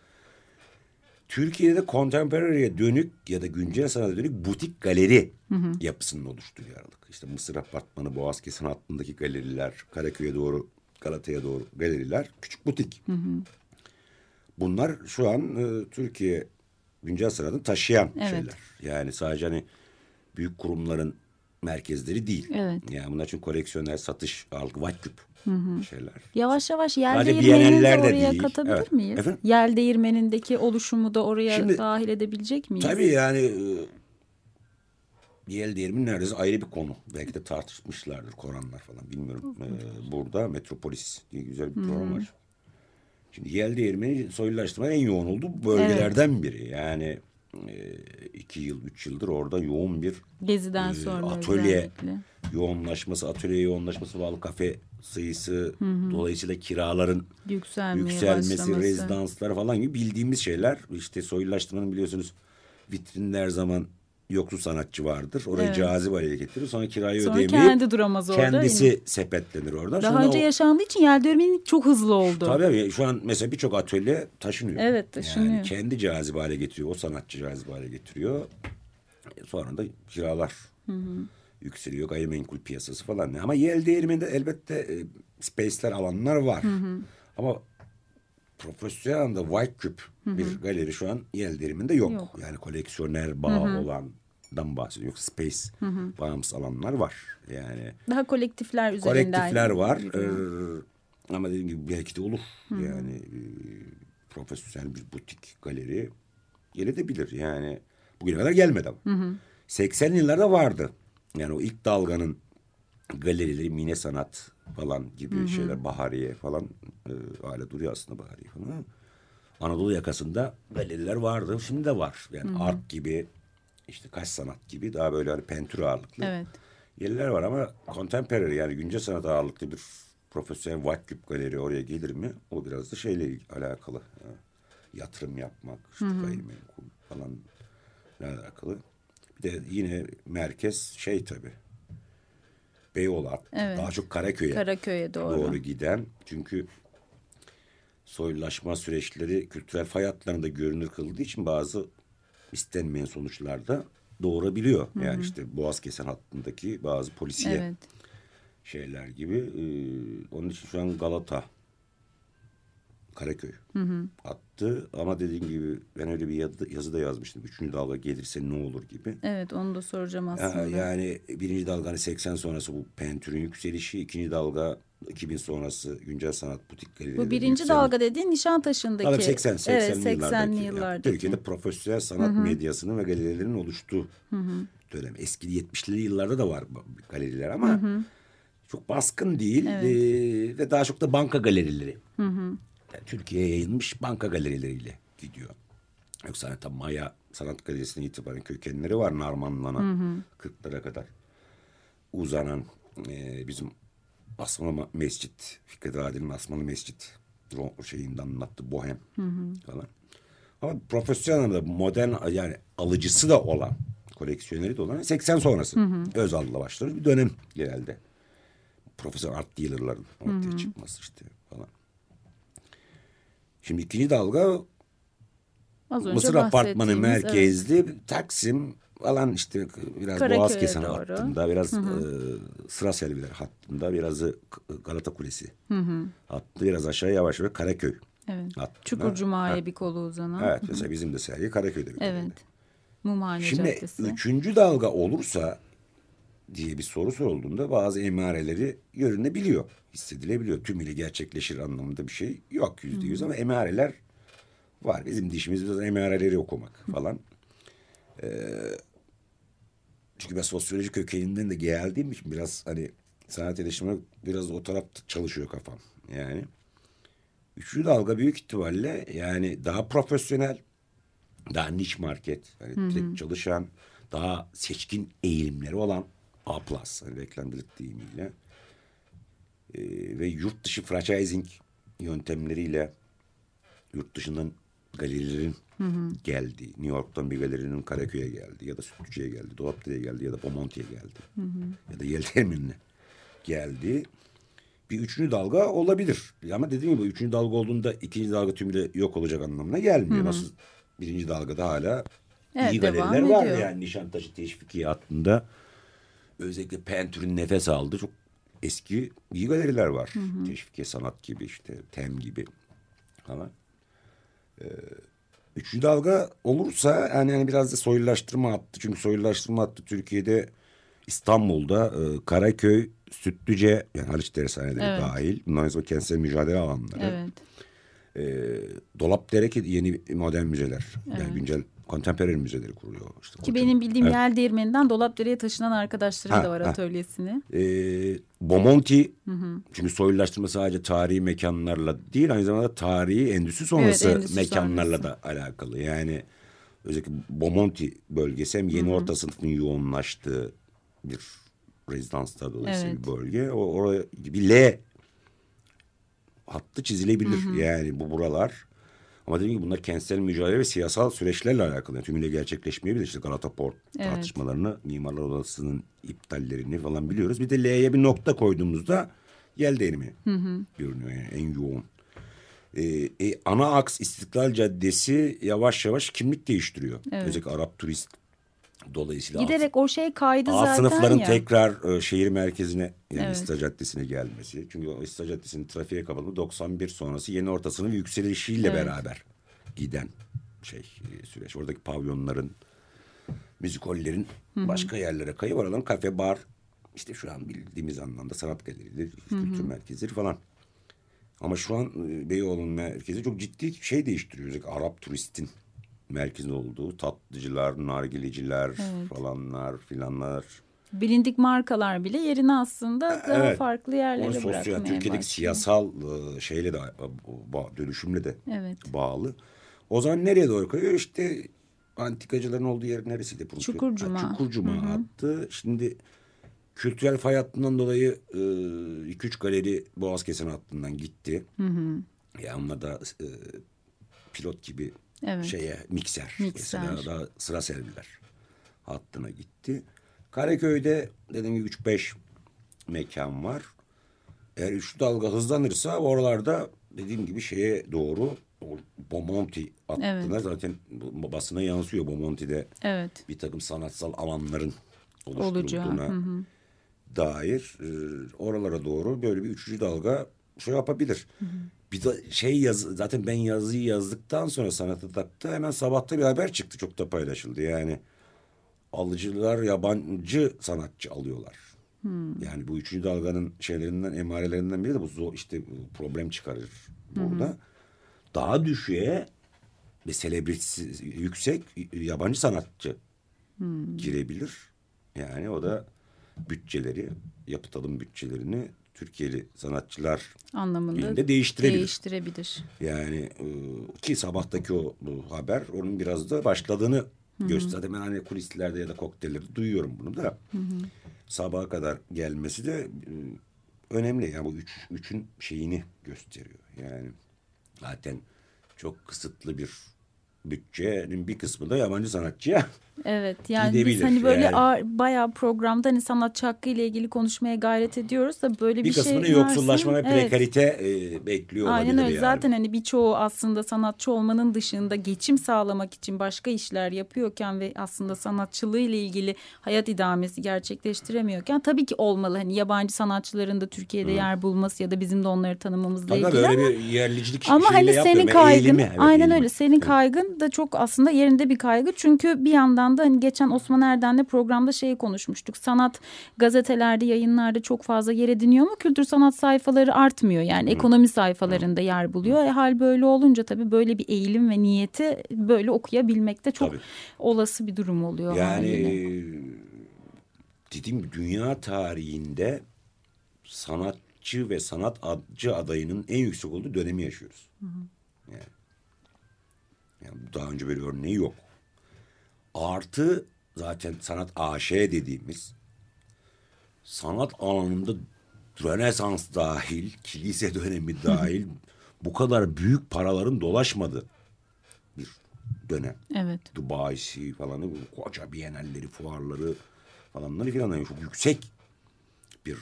Türkiye'de contemporary'e dönük ya da güncel sanata dönük butik galeri yapısının oluştuğu aralık. İşte Mısır Apartmanı, Boğazkesin hattındaki galeriler, Karaköy'e doğru, Galata'ya doğru galeriler, küçük butik. Bunlar şu an e, Türkiye güncel sanatını taşıyan Evet. şeyler. Yani sadece hani büyük kurumların merkezleri değil. Evet. Yani bunlar için koleksiyoner, satış, algı, vatküp şeyler. Yavaş yavaş yel değirmenini de oraya değil. katabilir Evet. miyiz? Efendim? Yel değirmenindeki oluşumu da oraya Şimdi- dahil edebilecek miyiz? Tabii yani e, Yel değirmi neredeyse ayrı bir konu. Belki de tartışmışlardır Koranlar falan bilmiyorum. Ee, burada Metropolis diye güzel bir program var. Şimdi yel değirmeni soylulaştırma en yoğun olduğu bölgelerden biri. Yani iki yıl, üç yıldır orada yoğun bir Geziden e, sonra atölye özellikle. yoğunlaşması, atölye yoğunlaşması bağlı kafe sayısı, dolayısıyla kiraların Yükselmeye yükselmesi, başlaması. rezidanslar falan gibi bildiğimiz şeyler. İşte soylulaştırmanın biliyorsunuz vitrinde her zaman yoksul sanatçı vardır. Orayı Evet. cazip hale getirir. Sonra kirayı Sonra ödeyemeyip kendi duramaz orada. kendisi yine. sepetlenir oradan. Daha Sonra önce o- yaşandığı için yel dönmenin çok hızlı oldu. Tabii şu an mesela birçok atölye taşınıyor. Evet, taşınıyor. Yani kendi cazip hale getiriyor. O sanatçı cazip hale getiriyor. E, Sonra da kiralar yükseliyor. Gayrimenkul piyasası falan. Ama yel değirmeninde elbette e, space'ler alanlar var. Ama profesyonel anlamda White Cube bir galeri şu an yel değirmeninde yok. Yok. Yani koleksiyoner bağı olandan bahsediyor. Yoksa space bağımsız alanlar var. Yani Daha kolektifler üzerinden. kolektifler var. Ee, ama dediğim gibi belki de olur. Yani e, profesyonel bir butik galeri gelebilir. Yani bugüne kadar gelmedi ama. 80'li yıllarda vardı. Yani o ilk dalganın galerileri, mine sanat falan gibi şeyler, Bahariye falan e, hala duruyor aslında Bahariye falan. Anadolu yakasında galeriler vardı. Şimdi de var. Yani art gibi, işte kaş sanat gibi daha böyle hani pentür ağırlıklı Evet. yerler var ama contemporary yani güncel sanat ağırlıklı bir profesyonel White galeri oraya gelir mi? O biraz da şeyle alakalı. Ha, Yatırım yapmak, işte gayrimenkul falan alakalı. Bir de yine merkez şey tabii. Beyoğlu Evet. daha çok Karaköy'e Karaköy'e doğru. doğru giden. Çünkü soylulaşma süreçleri kültürel fay hatlarında görünür kıldığı için bazı istenmeyen sonuçlar da doğurabiliyor. Yani işte Boğaz kesen hattındaki bazı polisiye Evet. şeyler gibi. Ee, onun için şu an Galata, Karaköy attı. Ama dediğim gibi ben öyle bir yazı, yazı da yazmıştım. Üçüncü dalga gelirse ne olur gibi. Evet onu da soracağım aslında. Yani birinci dalga hani 80 sonrası bu pentürün yükselişi. ikinci dalga 2000 sonrası güncel sanat butik galerileri. Bu birinci dalga dediğin Nişantaşı'ndaki. Tabii 80 80'li evet, 80'li yıllardaki. Yani yıllardaki. Türkiye'de profesyonel sanat medyasının ve galerilerin oluştuğu dönem. Eski 70'li yıllarda da var galeriler ama çok baskın değil Ee, ve daha çok da banka galerileri. Yani Türkiye'ye yayılmış banka galerileriyle gidiyor. Yoksa hani tabii Maya Sanat Galerisi'ne itibaren kökenleri var Narmanlan'a 40'lara kadar uzanan e, bizim Asmalı Mescit, Fikret Adil'in Asmalı Mescit o şeyinde anlattı Bohem falan. Ama profesyonel anlamda modern yani alıcısı da olan, koleksiyoneri de olan 80 sonrası. Özal'la başlar bir dönem genelde. Profesyonel art dealer'ların ortaya çıkması işte falan. Şimdi ikinci dalga Az önce Mısır Apartmanı merkezli Taksim falan işte biraz Karaköy'e Boğaz kesen doğru. hattında biraz e, sıra selviler hattında birazı Galata Kulesi hattı biraz aşağı yavaş yavaş Karaköy Evet. hattında. Çukur Cuma'ya Ha, bir kolu uzanan. Evet mesela bizim de sergi Karaköy'de bir Evet. Mumhane Şimdi Caddesi. üçüncü dalga olursa diye bir soru sorulduğunda bazı emareleri görünebiliyor, hissedilebiliyor. Tümüyle gerçekleşir anlamında bir şey yok yüzde yüz ama emareler var. Bizim dişimiz biraz emareleri okumak falan. Ee, çünkü ben sosyoloji kökeninden de geldiğim için biraz hani sanat eleştirme biraz o tarafta çalışıyor kafam. Yani üçüncü dalga büyük ihtimalle yani daha profesyonel, daha niş market, hani direkt çalışan, daha seçkin eğilimleri olan A+, hani reklamcılık deyimiyle Ee, ve yurt dışı franchising yöntemleriyle yurt dışından galerilerin geldiği, New York'tan bir galerinin Karaköy'e geldi ya da Sütlüce'ye geldi, Dolapdere'ye geldi ya da Bomonti'ye geldi ya da Yeltermin'e geldi. Bir üçüncü dalga olabilir. Ama dediğim gibi üçüncü dalga olduğunda ikinci dalga tümüyle yok olacak anlamına gelmiyor. Nasıl birinci dalgada hala Evet, iyi galeriler var. ediyor. Yani Nişantaşı Teşvikiye hattında özellikle Pentür'ün nefes aldığı çok eski iyi galeriler var. Teşvikiye Sanat gibi işte Tem gibi falan. Ee, üçüncü dalga olursa yani, yani biraz da soylulaştırma hattı. Çünkü soylulaştırma hattı Türkiye'de İstanbul'da e, Karaköy, Sütlüce yani Haliç Dershaneleri Evet. dahil. Bunların sonra kentsel mücadele alanları. Evet. E, Dolapdere ki yeni modern müzeler. Yani güncel kontemporer müzeleri kuruluyor. İşte Ki benim bildiğim Evet. yel değirmeninden Dolapdere'ye taşınan arkadaşları Ha, da var ha. atölyesini. E, Bomonti çünkü soylulaştırma sadece tarihi mekanlarla değil aynı zamanda tarihi endüstri sonrası endüstri mekanlarla sonrası. da alakalı. Yani özellikle Bomonti bölgesi hem yeni orta sınıfın yoğunlaştığı bir rezidanslar dolayısıyla Evet. bir bölge. O, oraya bir L hattı çizilebilir. Yani bu buralar. Ama dediğim gibi bunlar kentsel mücadele ve siyasal süreçlerle alakalı. Yani tümüyle gerçekleşmeyebilir. İşte Galata Port Evet. tartışmalarını, Mimarlar Odası'nın iptallerini falan biliyoruz. Bir de L'ye bir nokta koyduğumuzda yel değirimi görünüyor yani en yoğun. Ee, e, ana aks İstiklal Caddesi yavaş yavaş kimlik değiştiriyor. Evet. Özellikle Arap turist dolayısıyla alt- Giderek o şey kaydı alt zaten sınıfların ya. tekrar e, şehir merkezine yani Evet. İstiklal Caddesi'ne gelmesi. Çünkü o İstiklal Caddesi'nin trafiğe kapalı 91 sonrası yeni orta sınıf yükselişiyle Evet. beraber giden şey e, süreç. Oradaki pavyonların, müzikollerin başka yerlere kayıp oraların kafe, bar, işte şu an bildiğimiz anlamda sanat galerileri, kültür merkezleri falan. Ama şu an e, Beyoğlu'nun merkezi çok ciddi şey değiştiriyor. Arap turistin merkezi olduğu tatlıcılar, nargileciler falanlar filanlar. Bilindik markalar bile yerini aslında daha Evet. farklı Onu yerlere sosyal, bırakmaya Türkiye'deki başlıyor. siyasal e, şeyle de e, dönüşümle de Evet. bağlı. O zaman nereye doğru kayıyor? İşte antikacıların olduğu yer neresiydi? Çukurcuma. Ha, Çukurcuma attı. Şimdi kültürel fay hattından dolayı 2-3 galeri Boğaz Kesen hattından gitti. Ya onlar da e, pilot gibi Evet. şeye mikser, Mikser. mesela daha sıra serviler hattına gitti. Karaköy'de dediğim gibi 3-5 mekan var. Eğer üçlü dalga hızlanırsa oralarda dediğim gibi şeye doğru Bomonti hattına Evet. zaten basına yansıyor Bomonti'de Evet. bir takım sanatsal alanların Olacağı. oluşturulduğuna hı. dair e, oralara doğru böyle bir üçüncü dalga şey yapabilir. Bir de şey yaz zaten ben yazıyı yazdıktan sonra sanatı taktı hemen sabahta bir haber çıktı çok da paylaşıldı yani alıcılar yabancı sanatçı alıyorlar. Yani bu üçüncü dalganın şeylerinden emarelerinden biri de bu işte problem çıkarır burada. Daha düşüğe ve selebrisi yüksek yabancı sanatçı girebilir. Yani o da bütçeleri, yapıt alım bütçelerini Türkiye'li sanatçılar Anlamında değiştirebilir. değiştirebilir. Yani e, ki sabahtaki o bu haber onun biraz da başladığını gösteriyor. Zaten ben hani kulislerde ya da kokteyllerde duyuyorum bunu da. Sabaha kadar gelmesi de e, önemli. Yani bu üç, üçün şeyini gösteriyor. Yani zaten çok kısıtlı bir bütçenin bir kısmı da yabancı sanatçıya Evet yani biz hani böyle yani. ağır- bayağı programda hani sanatçı hakkı ile ilgili konuşmaya gayret ediyoruz da böyle bir, bir kısmını şey yoksullaşma varsa- ve Evet. prekarite e, bekliyor Aynen olabilir öyle. yani. Zaten hani birçoğu aslında sanatçı olmanın dışında geçim sağlamak için başka işler yapıyorken ve aslında sanatçılığı ile ilgili hayat idamesi gerçekleştiremiyorken tabii ki olmalı. Hani yabancı sanatçıların da Türkiye'de yer bulması ya da bizim de onları tanımamızla Tabii ilgili böyle ama bir yerlicilik ama hani senin kaygın eğilimi, evet, aynen eğilimi. öyle senin Evet. kaygın da çok aslında yerinde bir kaygı çünkü bir yandan da hani geçen Osman Erdem'le programda şeyi konuşmuştuk. Sanat gazetelerde yayınlarda çok fazla yer ediniyor ama kültür sanat sayfaları artmıyor. Yani ekonomi sayfalarında yer buluyor. E, hal böyle olunca tabii böyle bir eğilim ve niyeti böyle okuyabilmek de çok Tabii. olası bir durum oluyor Yani e, dediğim dünya tarihinde sanatçı ve sanatçı adayının en yüksek olduğu dönemi yaşıyoruz. Yani, yani daha önce böyle örneği yok. Artı zaten sanat AŞ dediğimiz sanat alanında Rönesans dahil, kilise dönemi dahil bu kadar büyük paraların dolaşmadığı bir dönem. Evet. Dubai'si falan bu koca bienalleri, fuarları falanları filan yani çok yüksek bir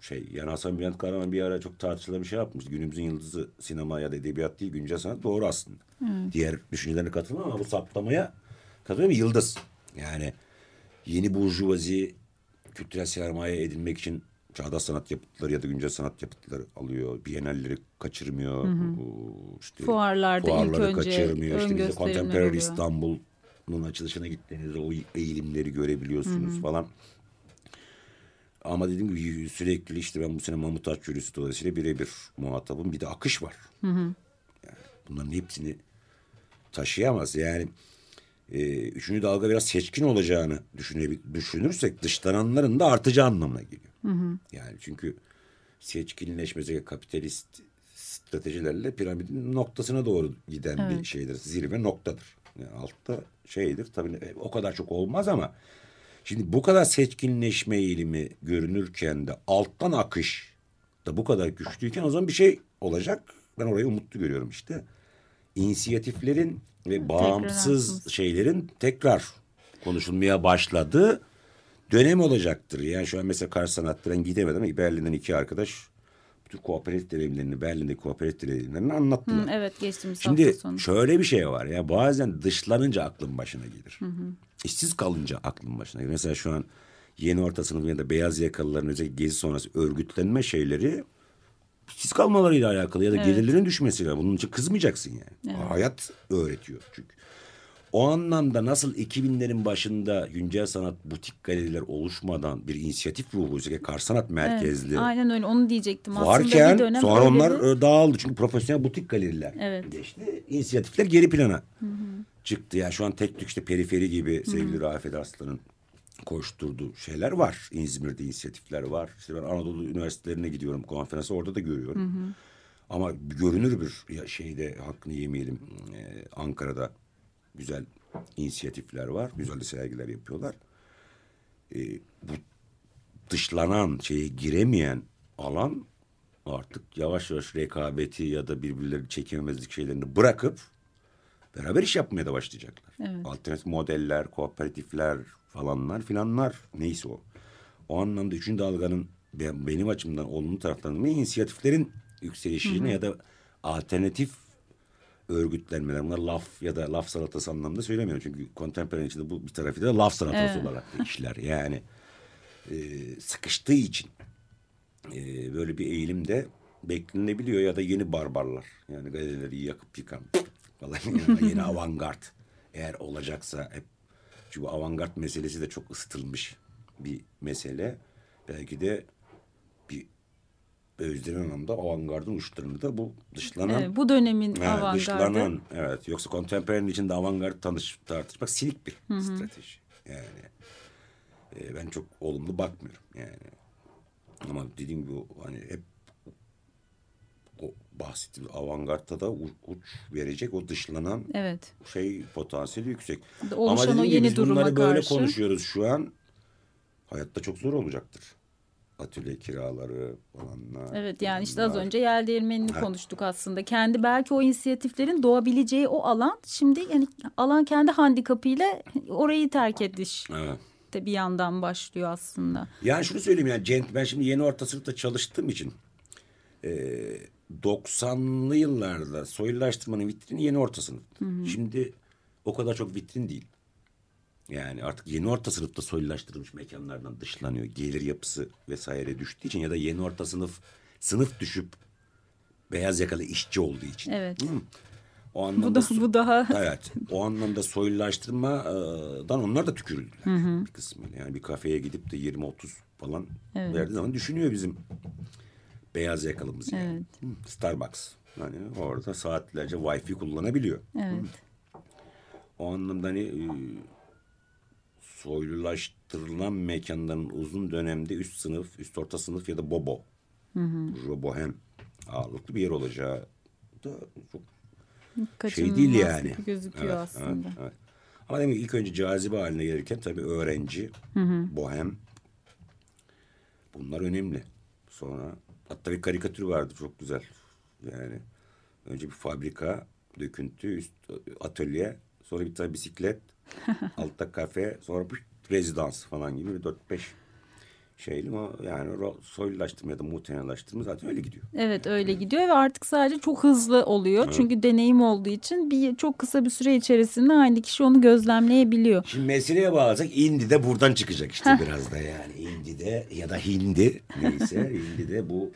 şey. Yani Hasan Bülent Karaman bir ara çok tartışılan bir şey yapmış. Günümüzün yıldızı sinema ya da edebiyat değil güncel sanat doğru aslında. Diğer düşüncelerine katılmam ama bu saptamaya katılıyorum. Yıldız. Yani yeni burjuvazi kültürel sermaye edinmek için çağdaş sanat yapıtları ya da güncel sanat yapıtları alıyor. Bienalleri kaçırmıyor. Bu işte Fuarlarda ilk fuarları önce kaçırmıyor. ön İşte Contemporary. İstanbul'un açılışına gittiğinizde o eğilimleri görebiliyorsunuz falan. Ama dediğim gibi sürekli işte ben bu sene Mahmut Aç Yürüsü dolayısıyla birebir muhatabım. Bir de akış var. Yani bunların hepsini taşıyamaz. Yani e, üçüncü dalga biraz seçkin olacağını düşünürsek dışlananların da artacağı anlamına geliyor. Yani çünkü seçkinleşmesi kapitalist stratejilerle piramidin noktasına doğru giden bir şeydir. Zirve noktadır. Yani altta şeydir tabii e, o kadar çok olmaz ama şimdi bu kadar seçkinleşme eğilimi görünürken de alttan akış da bu kadar güçlüyken o zaman bir şey olacak. Ben orayı umutlu görüyorum işte. İnisiyatiflerin ve bağımsız aklımız. şeylerin tekrar konuşulmaya başladığı dönem olacaktır. Yani şu an mesela kar sanatlarına gidemedim ama Berlin'den iki arkadaş bütün kooperatif deneyimlerini, Berlin'deki kooperatif deneyimlerini anlattılar. Hı, evet geçtiğimiz Şimdi hafta sonu. şöyle bir şey var ya bazen dışlanınca aklın başına gelir. İşsiz kalınca aklın başına gelir. Mesela şu an yeni orta sınıf ya da beyaz yakalıların özellikle gezi sonrası örgütlenme şeyleri işsiz kalmalarıyla alakalı ya da gelirlerin düşmesiyle. Bunun için kızmayacaksın yani. Hayat öğretiyor çünkü. O anlamda nasıl 2000'lerin başında güncel sanat butik galeriler oluşmadan bir inisiyatif ruhu, özellikle kar sanat merkezli Aynen öyle onu diyecektim. Aslında varken bir dönem sonra onlar bir- e, dağıldı. Çünkü profesyonel butik galeriler Evet. geçti. İnisiyatifler geri plana çıktı. Yani şu an tek tük işte periferi gibi sevgili Rafet Arslan'ın koşturduğu şeyler var. İzmir'de inisiyatifler var. İşte ben Anadolu üniversitelerine gidiyorum konferansa orada da görüyorum. Ama görünür bir şeyde hakkını yemeyelim. e, Ankara'da güzel inisiyatifler var. Güzel de sergiler yapıyorlar. E, bu dışlanan şeye giremeyen alan artık yavaş yavaş rekabeti ya da birbirleri çekememezlik şeylerini bırakıp beraber iş yapmaya da başlayacaklar. Evet. Alternatif modeller, kooperatifler falanlar filanlar neyse o. O anlamda üçüncü dalganın ben- benim açımdan olumlu taraflarının inisiyatiflerin yükselişine ya da alternatif örgütlenmeler. Bunlar laf ya da laf salatası anlamında söylemiyorum. Çünkü kontemporan içinde bu bir tarafı da laf salatası Evet. olarak işler. Yani e, sıkıştığı için e, böyle bir eğilim de beklenebiliyor ya da yeni barbarlar. Yani galerileri yakıp yıkan falan yani yeni avantgard eğer olacaksa hep çünkü avantgard meselesi de çok ısıtılmış bir mesele. Belki de bir özlenen anlamda avantgardın uçlarını da bu dışlanan Evet, bu dönemin Ha, avantgardı. dışlanan evet yoksa kontemporanın içinde avantgardı tanış, tartışmak silik bir strateji. Yani e, ben çok olumlu bakmıyorum yani. Ama dediğim gibi hani hep o bahsettiğim avantgardta da uç verecek o dışlanan Evet. şey potansiyeli yüksek. Oluşan Ama o yeni biz bunları duruma böyle karşı. konuşuyoruz şu an. Hayatta çok zor olacaktır. Atölye kiraları falanlar. Evet yani işte az önce yer değirmenini konuştuk aslında. Kendi belki o inisiyatiflerin doğabileceği o alan şimdi yani alan kendi handikapıyla orayı terk ediş Evet. de bir yandan başlıyor aslında. Yani şunu söyleyeyim yani Cenk, ben şimdi yeni orta sınıfta çalıştığım için e, 90'lı yıllarda soylulaştırmanın vitrini yeni orta sınıf. Şimdi o kadar çok vitrin değil. Yani artık yeni orta sınıfta soylulaştırılmış mekanlardan dışlanıyor. Gelir yapısı vesaire düştüğü için ya da yeni orta sınıf sınıf düşüp beyaz yakalı işçi olduğu için. Evet. Hı. O Bu anlamda da so- bu daha Evet. O anlamda soylulaştırmadan onlar da tükürüldüler bir kısmıyla. Yani bir kafeye gidip de 20-30 falan Evet. verdiği zaman düşünüyor bizim beyaz yakalımız yani. Evet. Hı, Starbucks. Hani orada saatlerce wifi kullanabiliyor. evet. O anlamda hani e, soylulaştırılan mekanların uzun dönemde üst sınıf, üst orta sınıf ya da bobo, bohem ağırlıklı bir yer olacağı da çok şey Kaçınılmaz değil gibi yani. gözüküyor Evet, aslında. evet, evet. Ama demek ilk önce cazibe haline gelirken tabii öğrenci, bohem bunlar önemli. Sonra hatta bir karikatür vardı çok güzel. Yani önce bir fabrika, döküntü, üst atölye, sonra bir tane bisiklet, altta kafe, sonra bir rezidans falan gibi bir dört beş şeyli ama yani soylulaştırma ya da muhtemelenlaştırma zaten öyle gidiyor. Evet öyle gidiyor ve artık sadece çok hızlı oluyor. Çünkü deneyim olduğu için bir çok kısa bir süre içerisinde aynı kişi onu gözlemleyebiliyor. Şimdi meseleye bağlasak indi de buradan çıkacak işte biraz da yani. indi de ya da hindi neyse hindi de bu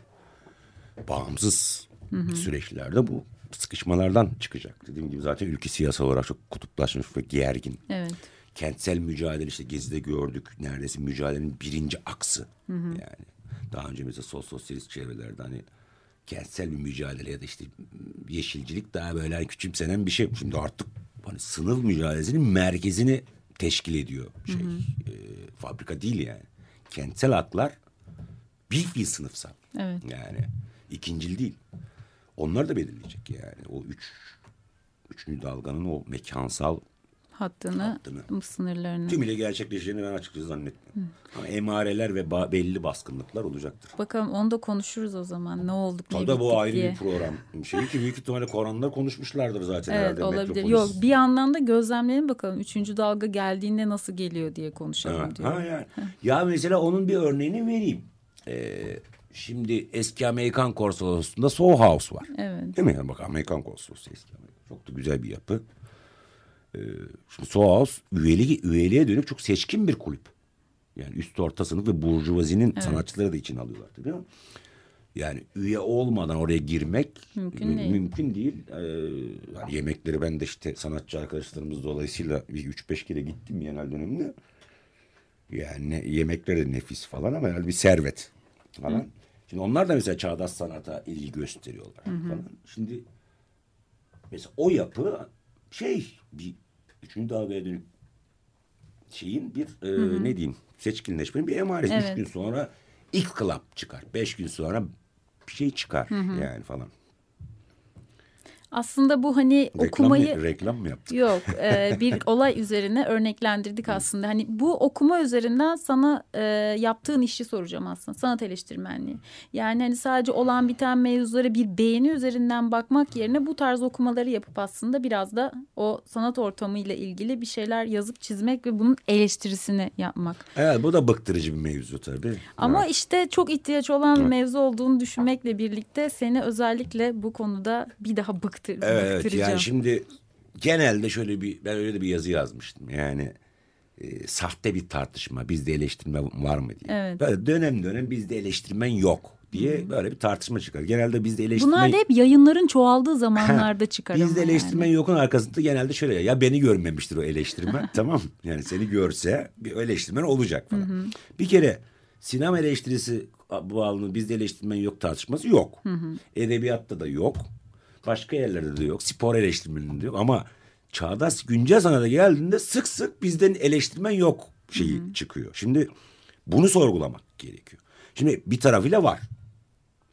bağımsız süreçlerde bu sıkışmalardan çıkacak. Dediğim gibi zaten ülke siyasal olarak çok kutuplaşmış ve gergin. Evet. Kentsel mücadele işte Gezi'de gördük. Neredeyse mücadelenin birinci aksı. Yani daha önce mesela sol sosyalist çevrelerde hani kentsel bir mücadele ya da işte yeşilcilik daha böyle hani küçümsenen bir şey. Şimdi artık hani sınıf mücadelesinin merkezini teşkil ediyor şey. e, fabrika değil yani. Kentsel haklar bir fiil sınıfsal. Evet. Yani ikincil değil. Onlar da belirleyecek yani. O üç üçüncü dalganın o mekansal Hattını, Hattını. sınırlarını. tümüyle gerçekleşeceğini ben açıkçası zannetmiyorum. Ama emareler ve ba- belli baskınlıklar olacaktır. Bakalım onu da konuşuruz o zaman. Ne olduk ne O da bittik bu ayrı diye. bir program. Şey ki büyük ihtimalle Koranlar konuşmuşlardır zaten Evet herhalde. olabilir. Metropolis. Yok bir yandan da gözlemleyelim bakalım. Üçüncü dalga geldiğinde nasıl geliyor diye konuşalım Ha, ha yani. ya mesela onun bir örneğini vereyim. Ee, şimdi eski Amerikan konsolosluğunda Soho House var. Evet. Değil mi? Yani bak Amerikan konsolosluğu eski Amerikan. Çok da güzel bir yapı. Ee, şimdi Soho House üyeli, üyeliğe dönük çok seçkin bir kulüp. Yani üst orta sınıf ve burjuvazinin sanatçıları da için alıyorlar tabii ama. Yani üye olmadan oraya girmek Mümkün mü- değil. mümkün değil. Ee, yani yemekleri ben de işte sanatçı arkadaşlarımız dolayısıyla bir üç beş kere gittim Yenal döneminde. Yani yemekleri de nefis falan ama yani bir servet falan. Şimdi onlar da mesela çağdaş sanata ilgi gösteriyorlar falan. Şimdi mesela o yapı şey bir üçüncü dalgaya dönük şeyin bir e, ne diyeyim seçkinleşmenin bir emaresi. Evet. Üç gün sonra ilk club çıkar. Beş gün sonra bir şey çıkar yani falan. Aslında bu hani Reklam, okumayı mı, reklam mı yaptık? Yok e, bir olay üzerine örneklendirdik aslında. Hani bu okuma üzerinden sana e, yaptığın işi soracağım aslında. Sanat eleştirmenliği. Yani hani sadece olan biten mevzulara bir beğeni üzerinden bakmak yerine bu tarz okumaları yapıp aslında biraz da o sanat ortamıyla ilgili bir şeyler yazıp çizmek ve bunun eleştirisini yapmak. Evet bu da bıktırıcı bir mevzu tabii. Ama Evet. işte çok ihtiyaç olan bir mevzu olduğunu düşünmekle birlikte seni özellikle bu konuda bir daha bıktır, Evet, evet bıktıracağım. yani şimdi genelde şöyle bir ben öyle de bir yazı yazmıştım. Yani e, sahte bir tartışma bizde eleştirme var mı diye. Evet. Böyle dönem dönem bizde eleştirmen yok diye böyle bir tartışma çıkar. Genelde bizde eleştirmen Bunlar da hep yayınların çoğaldığı zamanlarda çıkar Bizde yani. eleştirmen yokun arkasında genelde şöyle ya, beni görmemiştir o eleştirmen tamam yani seni görse bir eleştirmen olacak falan. Bir kere sinema eleştirisi bağlı bizde eleştirmen yok tartışması yok. Edebiyatta da yok. Başka yerlerde de yok. Spor eleştirmeninde de yok ama çağdaş güncel sanata geldiğinde sık sık bizden eleştirmen yok şeyi çıkıyor. Şimdi bunu sorgulamak gerekiyor. Şimdi bir tarafıyla var.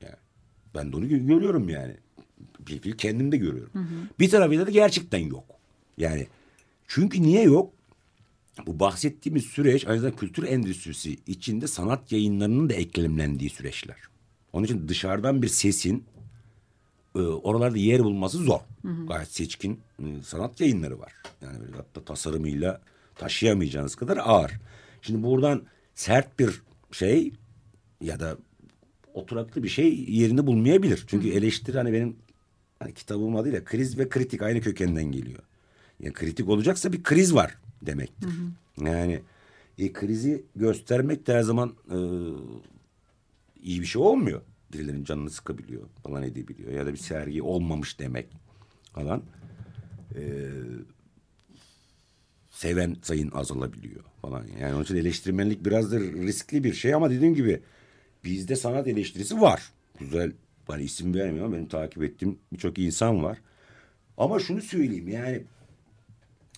Yani ben de onu gö- görüyorum yani. Bir, bir kendim de görüyorum. Bir tarafıyla da gerçekten yok. Yani çünkü niye yok? Bu bahsettiğimiz süreç aynı zamanda kültür endüstrisi içinde sanat yayınlarının da eklemlendiği süreçler. Onun için dışarıdan bir sesin e, oralarda yer bulması zor. Gayet seçkin e, sanat yayınları var. Yani böyle hatta tasarımıyla taşıyamayacağınız kadar ağır. Şimdi buradan sert bir şey ya da oturaklı bir şey yerini bulmayabilir. Çünkü eleştiri hani benim hani kitabım adıyla kriz ve kritik aynı kökenden geliyor. Yani kritik olacaksa bir kriz var demektir. Yani e, krizi göstermek de her zaman e, iyi bir şey olmuyor. Birilerinin canını sıkabiliyor falan edebiliyor. Ya da bir sergi olmamış demek falan. E, seven sayın azalabiliyor falan. Yani onun için eleştirmenlik biraz da riskli bir şey ama dediğim gibi bizde sanat eleştirisi var. Güzel hani isim vermiyorum benim takip ettiğim birçok insan var. Ama şunu söyleyeyim yani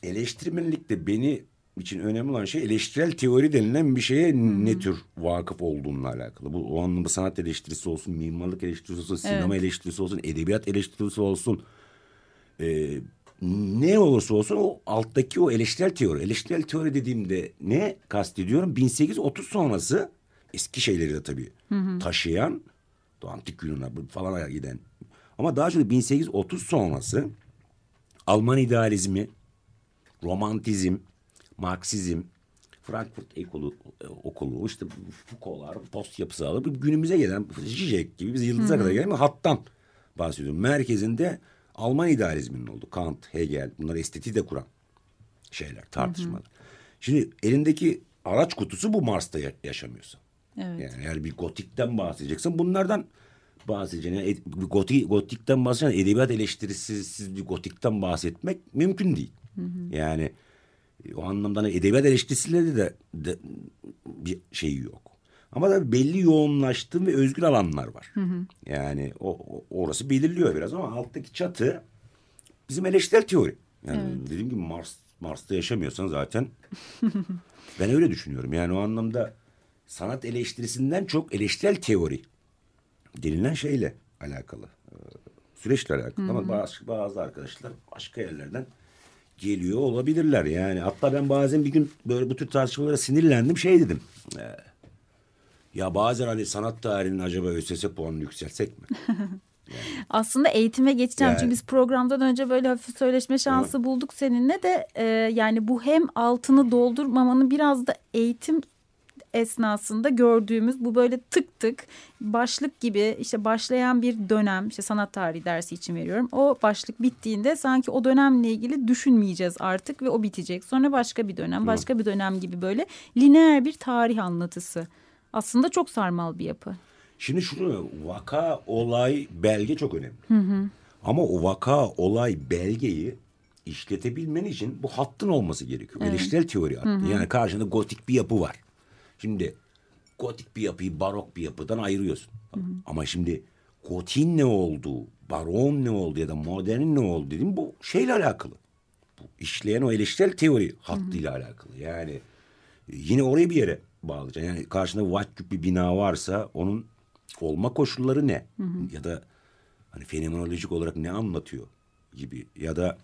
eleştirmenlikte beni için önemli olan şey eleştirel teori denilen bir şeye ne tür vakıf olduğunla alakalı. Bu o anlamda sanat eleştirisi olsun, mimarlık eleştirisi olsun, sinema eleştirisi olsun, edebiyat eleştirisi olsun. Ee, ne olursa olsun o alttaki o eleştirel teori. Eleştirel teori dediğimde ne kastediyorum? 1830 sonrası eski şeyleri de tabii taşıyan o antik Yunan'a falan giden. Ama daha çok 1830 sonrası Alman idealizmi, romantizm, Marksizm, Frankfurt ekolu, e, okulu, işte Foucault'lar, post yapısı alıp günümüze gelen Zizek gibi biz yıldıza kadar gelen bir hattan bahsediyorum. Merkezinde Alman idealizminin oldu. Kant, Hegel bunlar estetiği de kuran şeyler, tartışmalar. Şimdi elindeki araç kutusu bu Mars'ta ya- yaşamıyorsa. Evet. Yani eğer bir gotikten bahsedeceksen bunlardan bahsedeceksin. Yani bir gotik, gotikten bahsedeceksin. Edebiyat eleştirisiz bir gotikten bahsetmek mümkün değil. Yani e, o anlamda hani edebiyat eleştirisiyle de, de bir şeyi yok. Ama tabii belli yoğunlaştığı ve özgür alanlar var. Yani o, o- orası belirliyor biraz ama alttaki çatı bizim eleştirel teori. Yani dediğim gibi Mars Mars'ta yaşamıyorsan zaten ben öyle düşünüyorum. Yani o anlamda sanat eleştirisinden çok eleştirel teori denilen şeyle alakalı. Ee, süreçle alakalı. Ama bazı, bazı arkadaşlar başka yerlerden geliyor olabilirler. Yani hatta ben bazen bir gün böyle bu tür tartışmalara sinirlendim. Şey dedim. "Ee, ya bazen hani sanat tarihinin acaba ÖSS puanını yükseltsek mi? Aslında eğitime geçeceğim Yani. çünkü biz programdan önce böyle hafif söyleşme şansı bulduk seninle de e, yani bu hem altını doldurmamanın biraz da eğitim esnasında gördüğümüz bu böyle tık tık başlık gibi işte başlayan bir dönem işte sanat tarihi dersi için veriyorum. O başlık bittiğinde sanki o dönemle ilgili düşünmeyeceğiz artık ve o bitecek. Sonra başka bir dönem başka bir dönem gibi böyle lineer bir tarih anlatısı. Aslında çok sarmal bir yapı. Şimdi şunu vaka, olay, belge çok önemli. Ama o vaka, olay, belgeyi işletebilmen için bu hattın olması gerekiyor. Eleştirel teori hattı. Yani karşında gotik bir yapı var. Şimdi gotik bir yapıyı barok bir yapıdan ayırıyorsun. Ama şimdi gotiğin ne olduğu, barokun ne olduğu ya da modernin ne olduğu dediğim bu şeyle alakalı. Bu işleyen o eleştirel teori hattıyla alakalı. Yani e, yine orayı bir yere bağlayacaksın. Yani karşında vatküp bir bina varsa onun olma koşulları ne? Ya da hani fenomenolojik olarak ne anlatıyor gibi. Ya da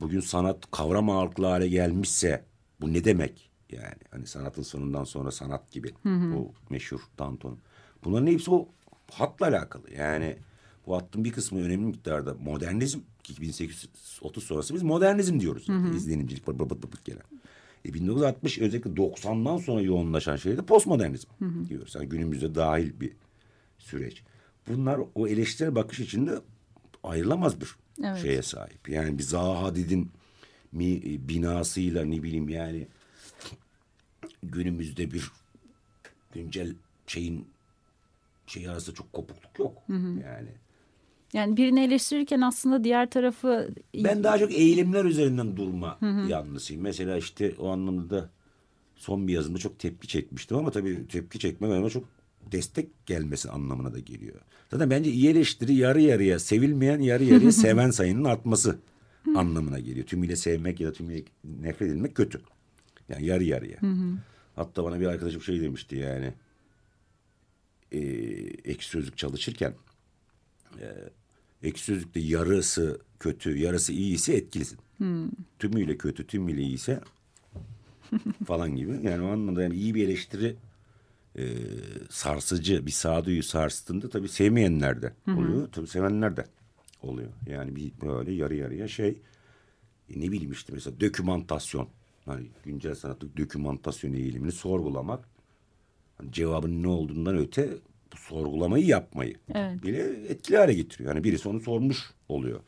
bugün sanat kavram ağırlıklı hale gelmişse bu ne demek? Yani hani sanatın sonundan sonra sanat gibi. O meşhur Danton. Bunların hepsi o hatla alakalı. Yani bu hattın bir kısmı önemli miktarda modernizm. ki 1830 sonrası biz modernizm diyoruz. zaten. İzlenimcilik bıt bıt bıt bıt gelen. E 1960 özellikle 90'dan sonra yoğunlaşan şey de postmodernizm diyoruz. Yani günümüzde dahil bir süreç. Bunlar o eleştirel bakış içinde ayrılamaz bir Evet. şeye sahip. Yani bir Zaha Hadid'in binasıyla ne bileyim yani günümüzde bir güncel şeyin şey arasında çok kopukluk yok. Yani Yani birini eleştirirken aslında diğer tarafı ben daha çok eğilimler üzerinden durma yanlısıyım. Mesela işte o anlamda da son bir yazımda çok tepki çekmiştim ama tabii tepki çekmem ama çok destek gelmesi anlamına da geliyor. Zaten bence iyi eleştiri yarı yarıya sevilmeyen yarı yarıya seven sayının artması anlamına geliyor. Tümüyle sevmek ya da tümüyle nefret edilmek kötü. Yani yarı yarıya. Hatta bana bir arkadaşım şey demişti yani e, ekşi sözlük çalışırken e, ekşi sözlükte yarısı kötü, yarısı iyi ise etkilisin. Tümüyle kötü, tümüyle iyi ise falan gibi. Yani o anlamda yani iyi bir eleştiri e, sarsıcı bir sağduyu sarstığında tabii sevmeyenler de oluyor. Tabii sevenler de oluyor. Yani bir böyle yarı yarıya şey e, ne bileyim işte mesela dokümantasyon. Hani güncel sanatlık dokümantasyon eğilimini sorgulamak hani cevabın ne olduğundan öte bu sorgulamayı yapmayı Evet. bile etkili hale getiriyor. Yani birisi onu sormuş oluyor.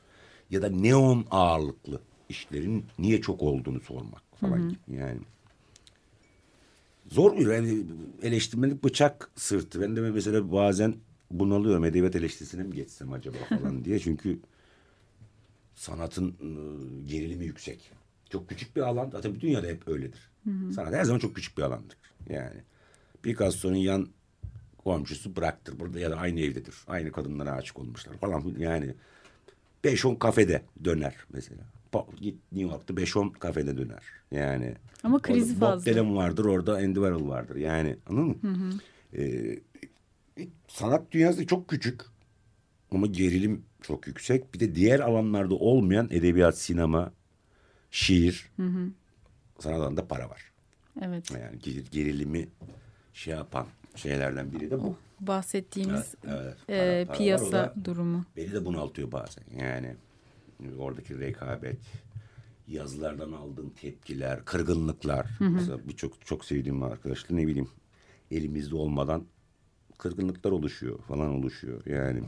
Ya da neon ağırlıklı işlerin niye çok olduğunu sormak falan gibi. Yani zor bir yani eleştirmenlik bıçak sırtı. Ben de mesela bazen bunalıyorum edebiyat eleştirisine mi geçsem acaba falan diye. Çünkü sanatın ıı, gerilimi yüksek. Çok küçük bir alan. Zaten bütün dünyada hep öyledir. Sanat her zaman çok küçük bir alandır. Yani Picasso'nun yan komşusu bıraktır burada ya da aynı evdedir. Aynı kadınlara aşık olmuşlar falan. Yani 5-10 kafede döner mesela. Git New York'ta 5-10 kafede döner. Yani Ama Bob fazla. Dylan vardır orada Andy Warhol vardır. Yani anladın mı? Ee, sanat dünyası çok küçük ama gerilim çok yüksek. Bir de diğer alanlarda olmayan edebiyat, sinema, şiir, sanat alanında para var. evet Yani ger- gerilimi şey yapan şeylerden biri de bu. bahsettiğimiz Evet, e, para- para var. O piyasa da durumu. Beni de bunaltıyor bazen. Yani oradaki rekabet, yazılardan aldığım tepkiler, kırgınlıklar. Mesela birçok çok sevdiğim arkadaşlar ne bileyim elimizde olmadan kırgınlıklar oluşuyor falan oluşuyor. Yani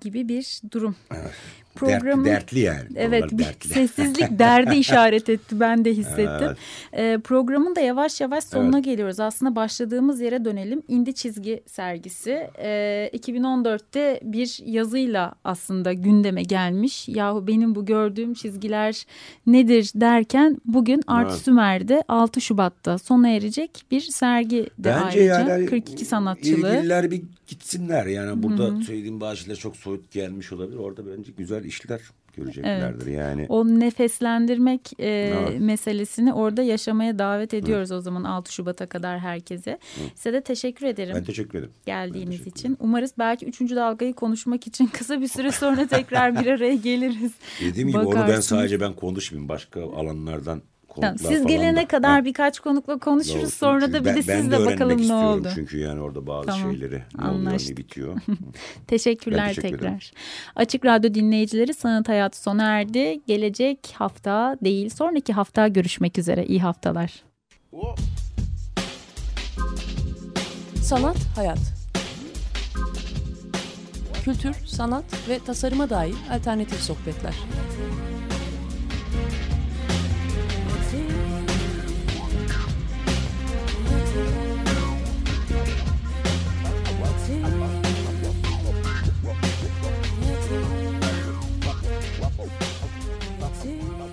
gibi bir durum. dert, Programın dertli yani. Evet bir dertli. sessizlik derdi işaret etti ben de hissettim. Evet. Ee, programın da yavaş yavaş sonuna geliyoruz. Aslında başladığımız yere dönelim. İndi Çizgi sergisi ee, 2014'te bir yazıyla aslında gündeme gelmiş. Yahu benim bu gördüğüm çizgiler nedir derken bugün Art Evet. Sümer'de 6 Şubat'ta sona erecek bir sergi de Bence ayrıca. yani hani 42 sanatçılı. ilgililer bir gitsinler. Yani burada söylediğim bazı şeyler çok soyut gelmiş olabilir. Orada bence güzel işler göreceklerdir. Yani O nefeslendirmek e, Evet. meselesini orada yaşamaya davet ediyoruz o zaman 6 Şubat'a kadar herkese. Size de teşekkür ederim. ben teşekkür ederim. geldiğiniz teşekkür için. Umarız belki üçüncü dalgayı konuşmak için kısa bir süre sonra tekrar bir araya geliriz. Dediğim gibi onu ben sadece ben konuşmayayım. Başka alanlardan konuklar Tamam, siz gelene da- kadar Ha, birkaç konukla konuşuruz. Sonra da bir ben- de ben sizle öğrenmek bakalım ne oldu. Çünkü yani orada bazı Tamam, şeyleri ne oluyor ne bitiyor. Teşekkürler Ben teşekkür ederim. tekrar. Açık Radyo dinleyicileri sanat hayatı sona erdi. Gelecek hafta değil sonraki hafta görüşmek üzere. İyi haftalar. Sanat, hayat. Kültür, sanat ve tasarıma dair alternatif sohbetler.